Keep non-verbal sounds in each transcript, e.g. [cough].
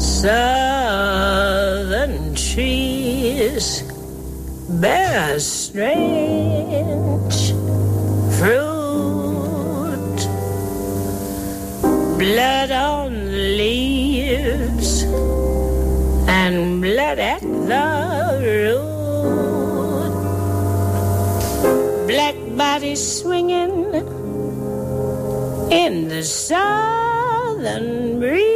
Southern trees bear strange fruit. Blood on leaves and blood at the root. Black bodies swinging in the southern breeze.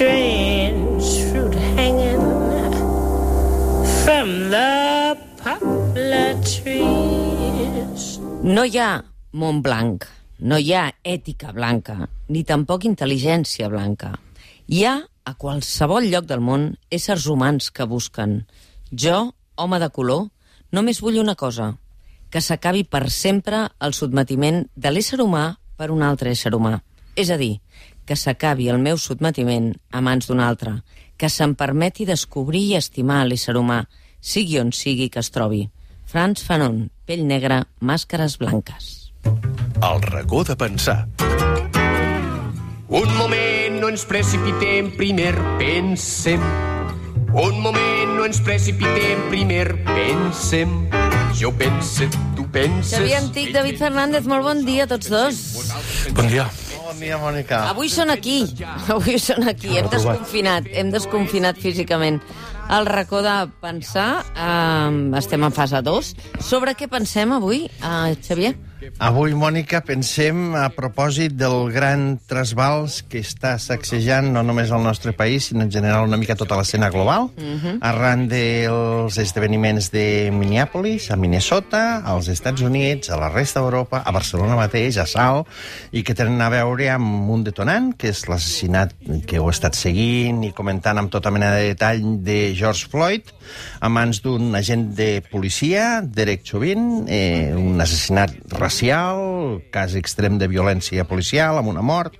Strange fruit hanging from the poplar trees. No hi ha món blanc, no hi ha ètica blanca, ni tampoc intel·ligència blanca. Hi ha, a qualsevol lloc del món, éssers humans que busquen. Jo, home de color, només vull una cosa, que s'acabi per sempre el sotmetiment de l'ésser humà per un altre ésser humà. És a dir, que s'acabi el meu sotmetiment a mans d'un altre, que se'm permeti descobrir i estimar l'ésser humà, sigui on sigui que es trobi. Franz Fanon, pell negra, màscares blanques. El racó de pensar. Un moment, no ens precipitem, primer pensem. Un moment, no ens precipitem, primer pensem. Jo pense, tu penses... Xavier Antic, David Fernández, molt bon dia a tots dos. Bon dia. Bon dia, Mònica. Avui són aquí, avui són aquí, hem desconfinat, hem desconfinat físicament. El racó de pensar, eh, estem en fase 2. Sobre què pensem avui, eh, Xavier? Avui, Mònica, pensem a propòsit del gran trasbals que està sacsejant no només el nostre país, sinó en general una mica tota l'escena global, arran dels esdeveniments de Minneapolis, a Minnesota, als Estats Units, a la resta d'Europa, a Barcelona mateix, a Sal, i que tenen a veure amb un detonant, que és l'assassinat que heu estat seguint i comentant amb tota mena de detall de George Floyd, a mans d'un agent de policia, Derek Chauvin, eh, un assassinat racial, cas extrem de violència policial, amb una mort,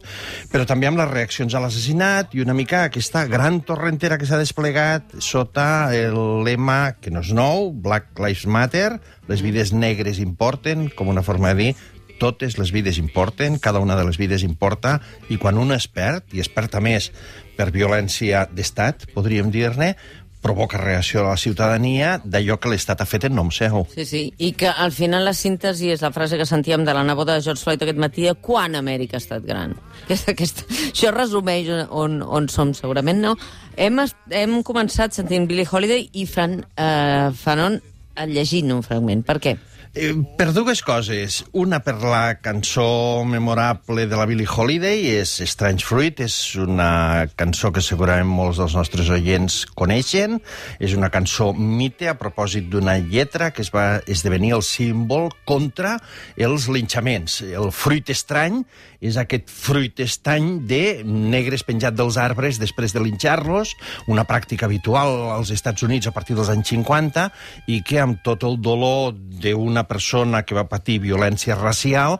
però també amb les reaccions a l'assassinat i una mica aquesta gran torrentera que s'ha desplegat sota el lema, que no és nou, Black Lives Matter, les vides negres importen, com una forma de dir totes les vides importen, cada una de les vides importa, i quan un es perd, i es perd a més per violència d'estat, podríem dir-ne, provoca reacció a la ciutadania d'allò que l'Estat ha fet en nom seu. Sí, sí, i que al final la síntesi és la frase que sentíem de la neboda de George Floyd aquest matí, quan Amèrica ha estat gran. [laughs] Aquesta, aquesta, això resumeix on, on som, segurament, no? Hem, hem començat sentint Billie Holiday i Fran eh, Fanon llegint un fragment. Per què? Eh, per dues coses. Una per la cançó memorable de la Billie Holiday, és Strange Fruit, és una cançó que segurament molts dels nostres oients coneixen. És una cançó mite a propòsit d'una lletra que es va esdevenir el símbol contra els linxaments. El fruit estrany és aquest fruit estany de negres penjat dels arbres després de linxar-los, una pràctica habitual als Estats Units a partir dels anys 50 i que amb tot el dolor d'una persona que va patir violència racial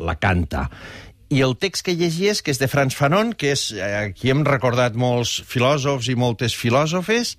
la canta. I el text que llegies, que és de Franz Fanon, que és, eh, aquí hem recordat molts filòsofs i moltes filòsofes,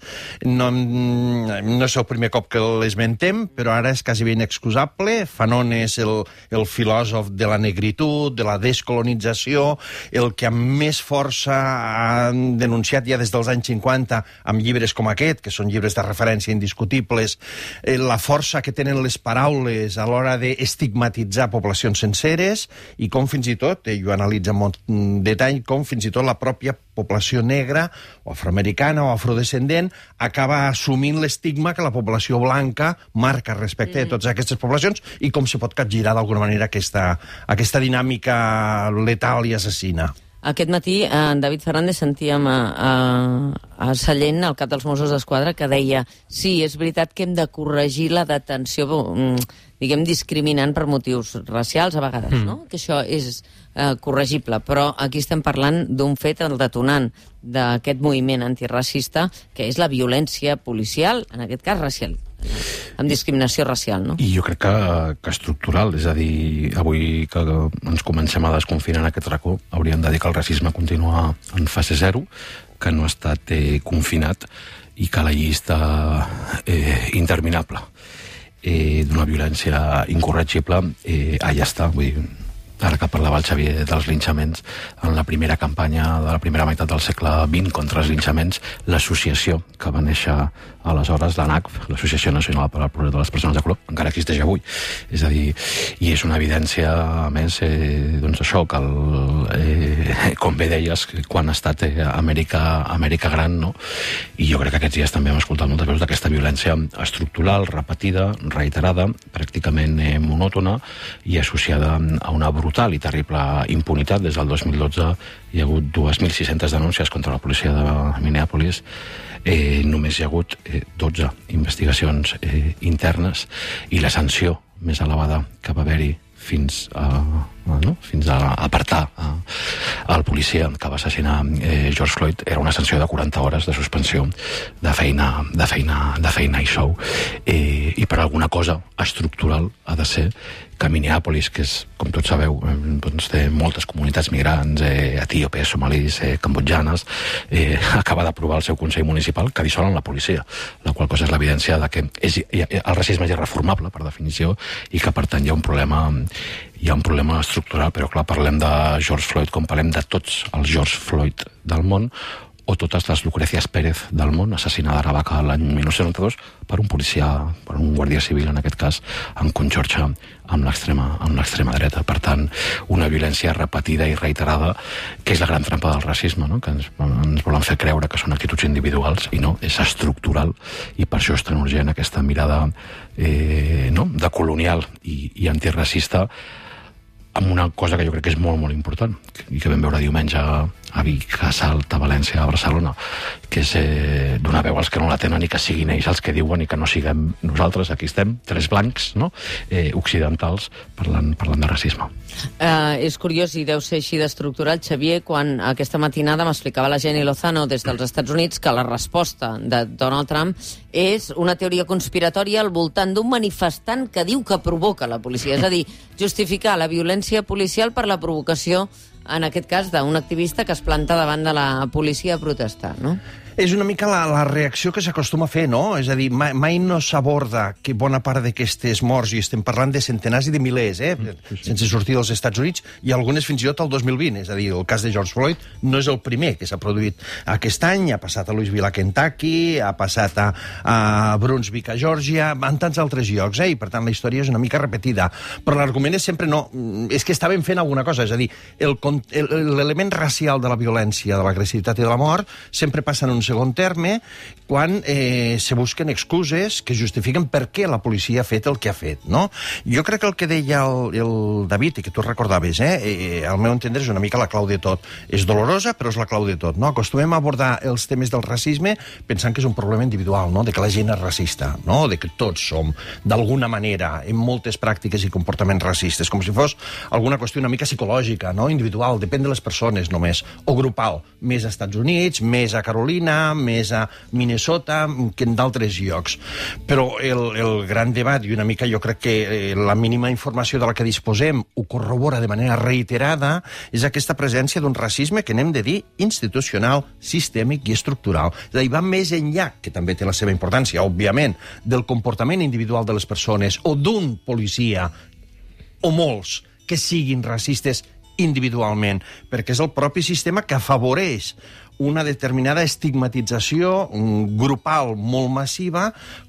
no, em- no és el primer cop que l'esmentem, però ara és quasi ben excusable. Fanon és el, el filòsof de la negritud, de la descolonització, el que amb més força ha denunciat ja des dels anys 50 amb llibres com aquest, que són llibres de referència indiscutibles, eh, la força que tenen les paraules a l'hora d'estigmatitzar poblacions senceres i com fins i tot, ell ho analitza amb molt mm, detall, com fins i tot la pròpia població negra o afroamericana o afrodescendent acaba assumint l'estigma que la població blanca marca respecte mm. de totes aquestes poblacions i com se pot capgirar d'alguna manera aquesta, aquesta dinàmica letal i assassina. Aquest matí, eh, en David Fernández sentíem a, a, a Sallent, el cap dels Mossos d'Esquadra, que deia sí, és veritat que hem de corregir la detenció, mm, diguem, discriminant per motius racials a vegades, mm. no? Que això és eh, corregible, però aquí estem parlant d'un fet, el detonant d'aquest moviment antiracista, que és la violència policial, en aquest cas racial, amb discriminació racial, no? I jo crec que, que estructural, és a dir, avui que ens comencem a desconfinar en aquest racó, hauríem de dir que el racisme continua en fase zero, que no ha estat eh, confinat i que la llista eh, interminable eh, d'una violència incorregible eh, allà està. Vull dir, ara que parlava el Xavier dels linxaments, en la primera campanya de la primera meitat del segle XX contra els linxaments, l'associació que va néixer aleshores, l'ANACF, l'Associació Nacional per al Progrés de les Persones de Color, encara existeix avui. És a dir, i és una evidència, a més, eh, doncs això, que el, eh, [laughs] com bé deies, quan ha estat eh, Amèrica, Amèrica Gran, no? i jo crec que aquests dies també hem escoltat moltes veus d'aquesta violència estructural, repetida, reiterada, pràcticament eh, monòtona i associada a una brutal i terrible impunitat. Des del 2012 hi ha hagut 2.600 denúncies contra la policia de Minneapolis eh, només hi ha hagut eh, 12 investigacions eh, internes i la sanció més elevada que va haver-hi fins a, no? fins a apartar a, al policia que va assassinar eh, George Floyd era una sanció de 40 hores de suspensió de feina, de feina, de feina i sou eh, i per alguna cosa estructural ha de ser que Minneapolis, que és, com tots sabeu, eh, doncs té moltes comunitats migrants, eh, etíopes, somalis, eh, cambodjanes, eh, [laughs] acaba d'aprovar el seu Consell Municipal que dissolen la policia, la qual cosa és l'evidència de que és, el racisme és irreformable, per definició, i que, per tant, hi ha un problema hi ha un problema estructural, però clar, parlem de George Floyd com parlem de tots els George Floyd del món, o totes les Lucrecias Pérez del món, assassinada a Aravaca l'any 1992 per un policia, per un guàrdia civil en aquest cas, en conxorxa amb l'extrema dreta. Per tant, una violència repetida i reiterada, que és la gran trampa del racisme, no? que ens, ens volen fer creure que són actituds individuals i no, és estructural i per això és tan urgent aquesta mirada eh, no? de colonial i, i antiracista amb una cosa que jo crec que és molt, molt important i que vam veure diumenge a Vic, a Salt, a València, a Barcelona, que és eh, donar veu als que no la tenen i que siguin ells els que diuen i que no siguem nosaltres, aquí estem, tres blancs, no? eh, occidentals, parlant, parlant de racisme. Uh, és curiós i deu ser així d'estructural, Xavier, quan aquesta matinada m'explicava la Jenny Lozano des dels Estats Units que la resposta de Donald Trump és una teoria conspiratòria al voltant d'un manifestant que diu que provoca la policia. És a dir, justificar la violència policial per la provocació en aquest cas d'un activista que es planta davant de la policia a protestar, no? És una mica la, la reacció que s'acostuma a fer, no? És a dir, mai, mai no s'aborda que bona part d'aquestes morts, i estem parlant de centenars i de milers, eh? Mm, sí, sí. sense sortir dels Estats Units, i algunes fins i tot al 2020. És a dir, el cas de George Floyd no és el primer que s'ha produït aquest any, ha passat a Louisville, a Kentucky, ha passat a, a Brunswick, a Georgia, en tants altres llocs, eh? i per tant la història és una mica repetida. Però l'argument és sempre no, és que estaven fent alguna cosa, és a dir, l'element racial de la violència, de l'agressivitat i de la mort sempre passa en un segon terme quan eh, se busquen excuses que justifiquen per què la policia ha fet el que ha fet, no? Jo crec que el que deia el, el David, i que tu recordaves, eh, eh, al meu entendre és una mica la clau de tot. És dolorosa, però és la clau de tot, no? Acostumem a abordar els temes del racisme pensant que és un problema individual, no? De que la gent és racista, no? De que tots som, d'alguna manera, en moltes pràctiques i comportaments racistes, com si fos alguna qüestió una mica psicològica, no? Individual, depèn de les persones només, o grupal, més a Estats Units, més a Carolina, més a Minnesota que en d'altres llocs. Però el, el gran debat, i una mica jo crec que eh, la mínima informació de la que disposem ho corrobora de manera reiterada, és aquesta presència d'un racisme que n'hem de dir institucional, sistèmic i estructural. És a dir, va més enllà, que també té la seva importància, òbviament, del comportament individual de les persones o d'un policia o molts que siguin racistes individualment, perquè és el propi sistema que afavoreix una determinada estigmatització grupal molt massiva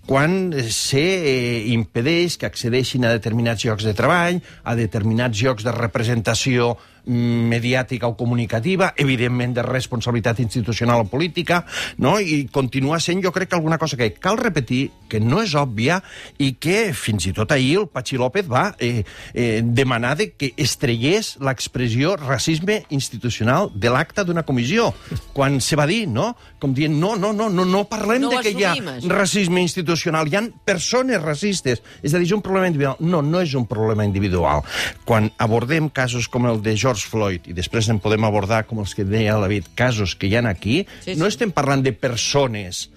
quan se eh, impedeix que accedeixin a determinats llocs de treball, a determinats llocs de representació mediàtica o comunicativa, evidentment de responsabilitat institucional o política, no? i continua sent, jo crec que alguna cosa que cal repetir, que no és òbvia, i que fins i tot ahir el Pachi López va eh, eh, demanar de que estrellés l'expressió racisme institucional de l'acte d'una comissió, quan se va dir, no? Com dient, no, no, no, no, no parlem no de que hi ha racisme institucional, hi ha persones racistes. És a dir, és un problema individual. No, no és un problema individual. Quan abordem casos com el de George Floyd, i després en podem abordar, com els que deia David, casos que hi han aquí, Sí, sí. no estem parlant de persones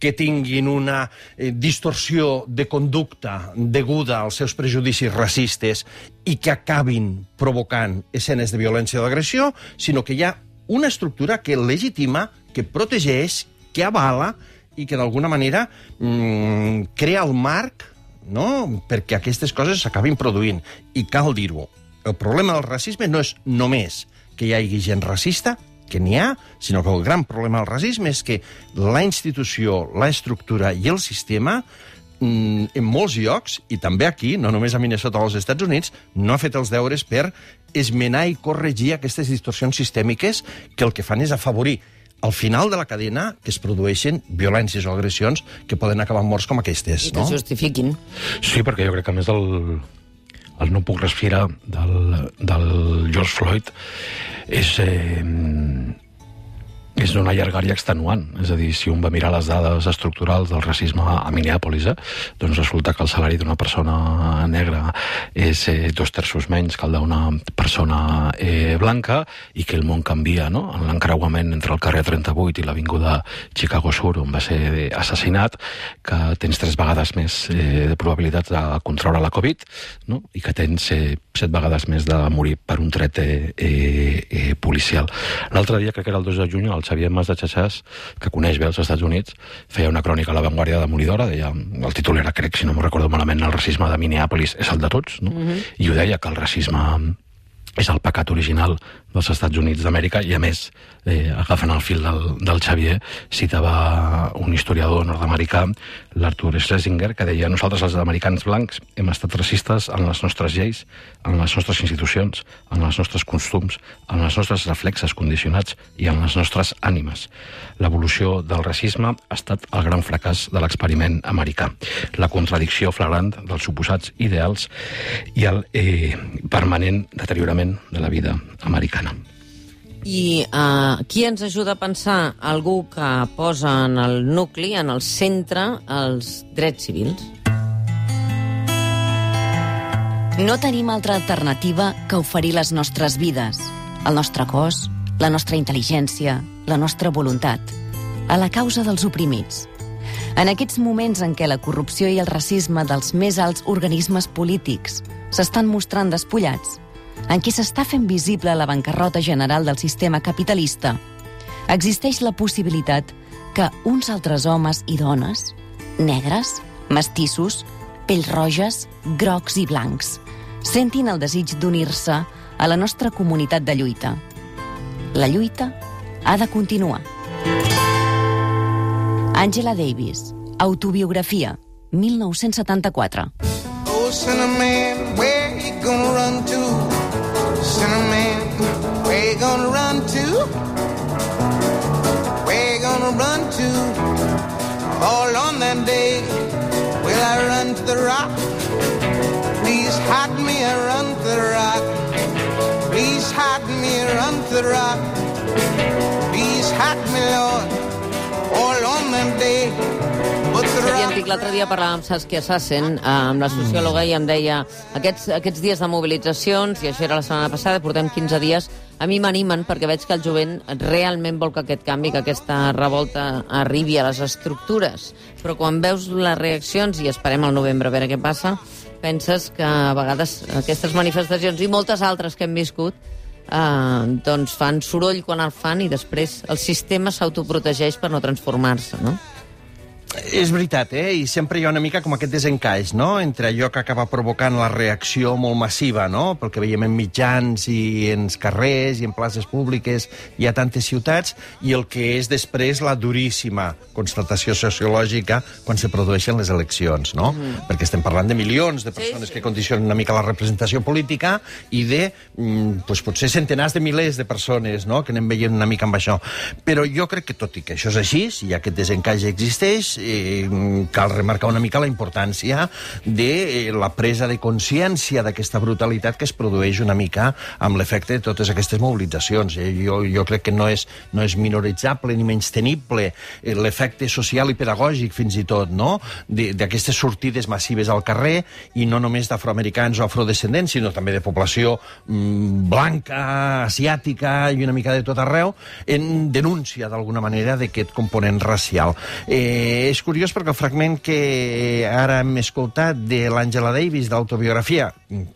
que tinguin una eh, distorsió de conducta deguda als seus prejudicis racistes i que acabin provocant escenes de violència o d'agressió, sinó que hi ha una estructura que legitima, que protegeix, que avala i que d'alguna manera mm, crea el marc no? perquè aquestes coses s'acabin produint. I cal dir-ho, el problema del racisme no és només que hi hagi gent racista, que n'hi ha, sinó que el gran problema del racisme és que la institució, la estructura i el sistema mm, en molts llocs, i també aquí, no només a Minnesota o als Estats Units, no ha fet els deures per esmenar i corregir aquestes distorsions sistèmiques que el que fan és afavorir al final de la cadena que es produeixen violències o agressions que poden acabar morts com aquestes, I que no? justifiquin. Sí, perquè jo crec que a més el, el no puc respirar del, del George Floyd és, eh, és una llargària extenuant. És a dir, si un va mirar les dades estructurals del racisme a Minneapolis, eh, doncs resulta que el salari d'una persona negra és eh, dos terços menys que el d'una persona eh, blanca i que el món canvia, no? En l'encreuament entre el carrer 38 i l'avinguda Chicago Sur, on va ser assassinat, que tens tres vegades més eh, de probabilitats de contraure la Covid, no? i que tens eh, set vegades més de morir per un tret eh, eh, eh, policial. L'altre dia, crec que era el 2 de juny, el Xavier Mas de Xaxàs, que coneix bé els Estats Units, feia una crònica a l'avantguàrdia de Moridora, deia, el títol era, crec, si no m'ho recordo malament, el racisme de Minneapolis és el de tots, no? Mm -hmm. i ho deia que el racisme és el pecat original dels Estats Units d'Amèrica i, a més, eh, agafant el fil del, del Xavier, citava un historiador nord-americà, l'Arthur Schlesinger, que deia nosaltres, els americans blancs, hem estat racistes en les nostres lleis, en les nostres institucions, en els nostres costums, en els nostres reflexes condicionats i en les nostres ànimes. L'evolució del racisme ha estat el gran fracàs de l'experiment americà. La contradicció flagrant dels suposats ideals i el eh, permanent deteriorament de la vida americana. I uh, qui ens ajuda a pensar? Algú que posa en el nucli, en el centre, els drets civils. No tenim altra alternativa que oferir les nostres vides, el nostre cos, la nostra intel·ligència, la nostra voluntat, a la causa dels oprimits. En aquests moments en què la corrupció i el racisme dels més alts organismes polítics s'estan mostrant despullats, en què s'està fent visible la bancarrota general del sistema capitalista, existeix la possibilitat que uns altres homes i dones, negres, mestissos, pells roges, grocs i blancs, sentin el desig d'unir-se a la nostra comunitat de lluita. La lluita ha de continuar. Angela Davis, autobiografia, 1974. Oh, that day, will I run to the rock? Please hide me, I run to the rock. Please hide me, I run to the rock. Please hide me, Lord. Antic, l'altre dia parlàvem amb Saskia Sassen, eh, amb la sociòloga, i em deia aquests, aquests dies de mobilitzacions, i això era la setmana passada, portem 15 dies, a mi m'animen perquè veig que el jovent realment vol que aquest canvi, que aquesta revolta arribi a les estructures. Però quan veus les reaccions, i esperem al novembre a veure què passa, penses que a vegades aquestes manifestacions i moltes altres que hem viscut eh, doncs fan soroll quan el fan i després el sistema s'autoprotegeix per no transformar-se, no? És veritat, eh? I sempre hi ha una mica com aquest desencaix, no?, entre allò que acaba provocant la reacció molt massiva, no?, pel que veiem en mitjans i en carrers i en places públiques i a tantes ciutats, i el que és després la duríssima constatació sociològica quan se produeixen les eleccions, no? Mm. Perquè estem parlant de milions de persones sí, sí. que condicionen una mica la representació política i de, mm, pues, potser centenars de milers de persones, no?, que anem veient una mica amb això. Però jo crec que, tot i que això és així, si aquest desencaix existeix, eh, cal remarcar una mica la importància de eh, la presa de consciència d'aquesta brutalitat que es produeix una mica amb l'efecte de totes aquestes mobilitzacions. Eh? Jo, jo crec que no és, no és minoritzable ni menys tenible eh, l'efecte social i pedagògic, fins i tot, no? D'aquestes sortides massives al carrer, i no només d'afroamericans o afrodescendents, sinó també de població mm, blanca, asiàtica i una mica de tot arreu, en denúncia, d'alguna manera, d'aquest component racial. Eh, és curiós perquè el fragment que ara hem escoltat de l'Àngela Davis d'autobiografia,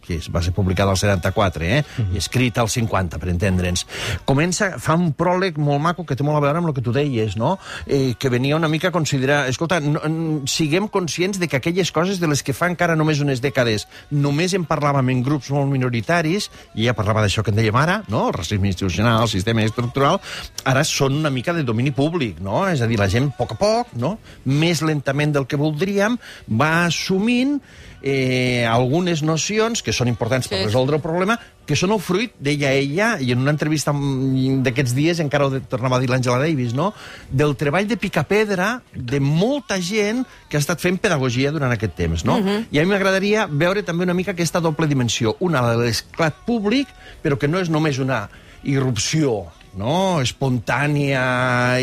que es va ser publicada al 74, eh? i escrita al 50, per entendre'ns, comença, fa un pròleg molt maco que té molt a veure amb el que tu deies, no? Eh, que venia una mica a considerar... Escolta, no, siguem conscients de que aquelles coses de les que fa encara només unes dècades només en parlàvem en grups molt minoritaris, i ella parlava d'això que en dèiem ara, no? el racisme institucional, el sistema estructural, ara són una mica de domini públic, no? És a dir, la gent, a poc a poc, no? Més lentament del que voldríem, va assumint eh, algunes nocions que són importants per Sí. resoldre el problema, que són el fruit, deia ella, i en una entrevista d'aquests dies encara ho tornava a dir l'Àngela Davis, no? del treball de picapedra de molta gent que ha estat fent pedagogia durant aquest temps. No? I a mi m'agradaria veure també una mica aquesta doble dimensió. Una, l'esclat públic, però que no és només una irrupció no? espontània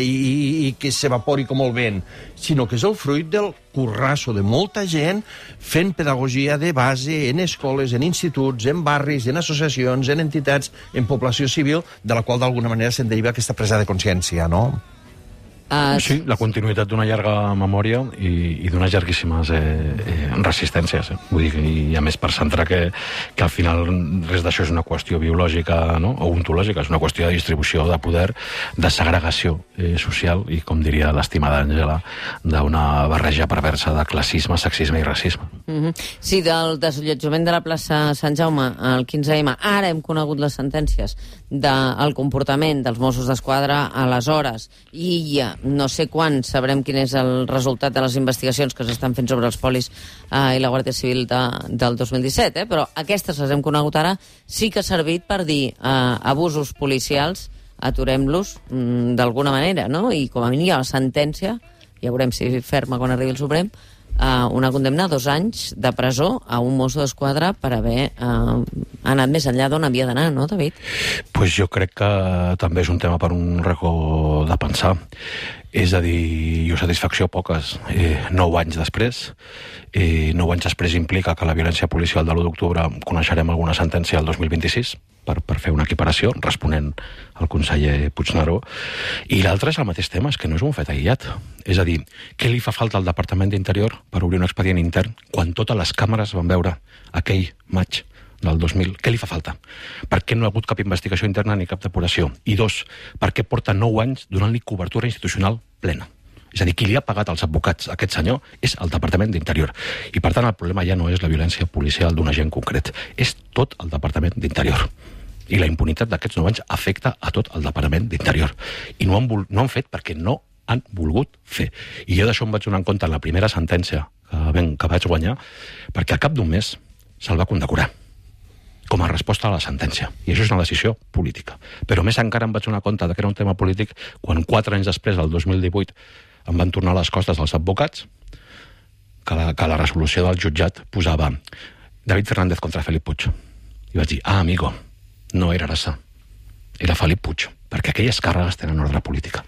i, i, que s'evapori com el vent, sinó que és el fruit del currasso de molta gent fent pedagogia de base en escoles, en instituts, en barris, en associacions, en entitats, en població civil, de la qual d'alguna manera se'n deriva aquesta presa de consciència, no? Uh, Sí, la continuïtat d'una llarga memòria i, i d'unes llarguíssimes eh, eh, resistències. Eh? Vull dir, i a més per centrar que, que al final res d'això és una qüestió biològica no? o ontològica, és una qüestió de distribució de poder, de segregació eh, social i, com diria l'estimada Àngela, d'una barreja perversa de classisme, sexisme i racisme. Mm -hmm. Sí, del desallotjament de la plaça Sant Jaume al 15M, ara hem conegut les sentències del comportament dels Mossos d'Esquadra aleshores i ja no sé quan sabrem quin és el resultat de les investigacions que s'estan fent sobre els polis eh, i la Guàrdia Civil de, del 2017, eh? però aquestes les hem conegut ara, sí que ha servit per dir eh, abusos policials, aturem-los mm, d'alguna manera, no? I com a mínim hi ha la sentència, ja veurem si ferma quan arribi el Suprem, uh, una condemna a dos anys de presó a un mosso d'esquadra per haver uh, anat més enllà d'on havia d'anar, no, David? pues jo crec que també és un tema per un racó de pensar. És a dir, jo satisfacció poques. Eh, nou anys després, eh, nou anys després implica que la violència policial de l'1 d'octubre coneixerem alguna sentència el 2026 per, per fer una equiparació, responent al conseller Puigneró. I l'altre és el mateix tema, és que no és un fet aïllat. És a dir, què li fa falta al Departament d'Interior per obrir un expedient intern quan totes les càmeres van veure aquell maig del 2000. Què li fa falta? Per què no ha hagut cap investigació interna ni cap depuració? I dos, per què porta nou anys donant-li cobertura institucional plena? És a dir, qui li ha pagat als advocats aquest senyor és el Departament d'Interior. I, per tant, el problema ja no és la violència policial d'un agent concret, és tot el Departament d'Interior. I la impunitat d'aquests nou anys afecta a tot el Departament d'Interior. I no han, no han fet perquè no han volgut fer. I jo d'això em vaig donar en compte en la primera sentència que, ben, que vaig guanyar, perquè al cap d'un mes se'l va condecorar com a resposta a la sentència. I això és una decisió política. Però més encara em vaig donar compte que era un tema polític quan quatre anys després, el 2018, em van tornar les costes dels advocats que la, que la resolució del jutjat posava David Fernández contra Felip Puig. I vaig dir, ah, amigo, no era Arassa, era Felip Puig, perquè aquelles càrregues tenen ordre política.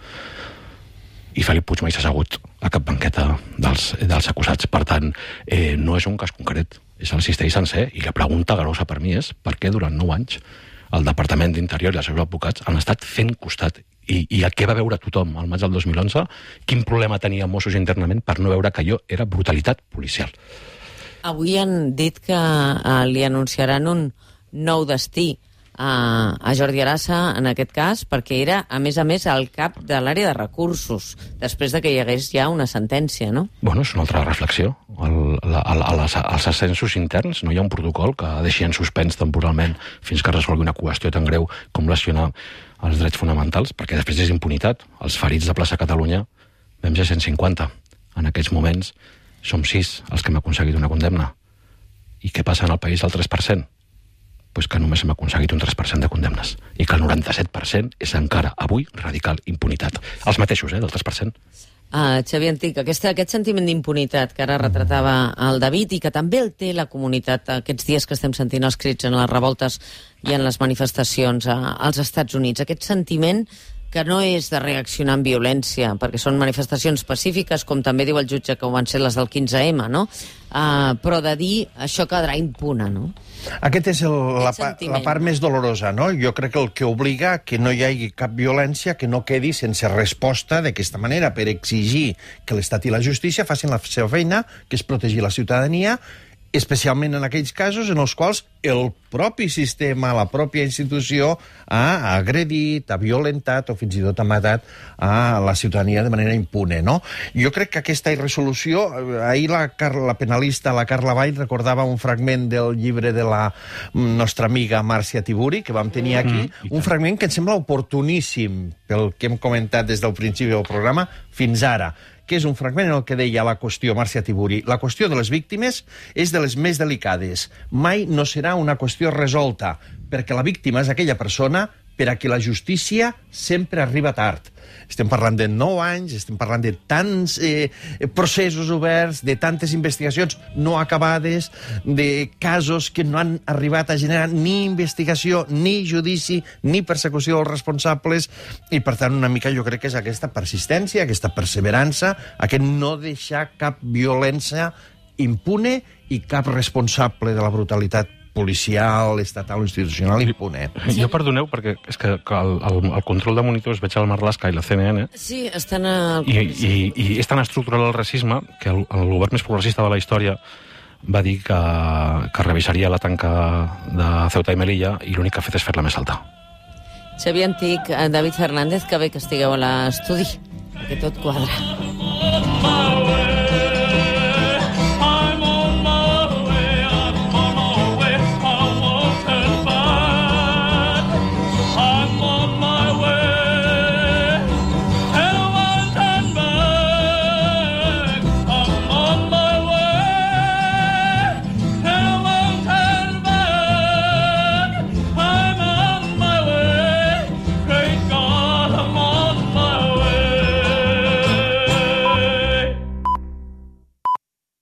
I Felip Puig mai s'ha assegut a cap banqueta dels, dels acusats. Per tant, eh, no és un cas concret, és el cistell sencer. I la pregunta grossa per mi és per què durant nou anys el Departament d'Interior i els seus advocats han estat fent costat i, i a què va veure tothom al maig del 2011? Quin problema tenia Mossos internament per no veure que allò era brutalitat policial? Avui han dit que uh, li anunciaran un nou destí a, a Jordi Arassa, en aquest cas, perquè era, a més a més, el cap de l'àrea de recursos, després de que hi hagués ja una sentència, no? Bueno, és una altra reflexió. El, la, els, els ascensos interns no hi ha un protocol que deixi en suspens temporalment fins que resolgui una qüestió tan greu com lesionar els drets fonamentals, perquè després és impunitat. Els ferits de plaça Catalunya vam ser 150. En aquests moments som sis els que hem aconseguit una condemna. I què passa en el país del 3%? Pues que només hem aconseguit un 3% de condemnes i que el 97% és encara avui radical impunitat. Els mateixos, eh, del 3%. Uh, Xavier Antic, aquest, aquest sentiment d'impunitat que ara retratava el David i que també el té la comunitat aquests dies que estem sentint els crits en les revoltes i en les manifestacions als Estats Units, aquest sentiment que no és de reaccionar amb violència, perquè són manifestacions pacífiques, com també diu el jutge que ho van ser les del 15M, no? Uh, però de dir això quedarà impune, no? Aquest és el, la, pa, la part més dolorosa, no? Jo crec que el que obliga que no hi hagi cap violència que no quedi sense resposta d'aquesta manera, per exigir que l'Estat i la justícia facin la seva feina, que és protegir la ciutadania, especialment en aquells casos en els quals el propi sistema, la pròpia institució ha agredit, ha violentat o fins i tot ha matat a la ciutadania de manera impune, no? Jo crec que aquesta irresolució... eh, Ahir la, Car- la penalista, la Carla Vall, recordava un fragment del llibre de la mm, nostra amiga Màrcia Tiburi, que vam tenir aquí, Mm, un fragment que em sembla oportuníssim pel que hem comentat des del principi del programa fins ara que és un fragment en el que deia la qüestió, Màrcia Tiburi, la qüestió de les víctimes és de les més delicades. Mai no serà una qüestió resolta, perquè la víctima és aquella persona per a qui la justícia sempre arriba tard. Estem parlant de 9 anys, estem parlant de tants eh, processos oberts, de tantes investigacions no acabades, de casos que no han arribat a generar ni investigació, ni judici, ni persecució dels responsables, i per tant una mica jo crec que és aquesta persistència, aquesta perseverança, aquest no deixar cap violència impune i cap responsable de la brutalitat policial, estatal institucional impune. Jo perdoneu, perquè és que que el, el, el control de monitors veig el Marlaska i la CNN Sí, estan al... i, i, i és tan estructural el racisme que el, el govern més progressista de la història va dir que, que revisaria la tanca de Ceuta i Melilla i l'únic que ha fet és fer-la més alta. Xavier Antic, eh, David Fernández, que bé que estigueu a l'estudi, que tot quadra.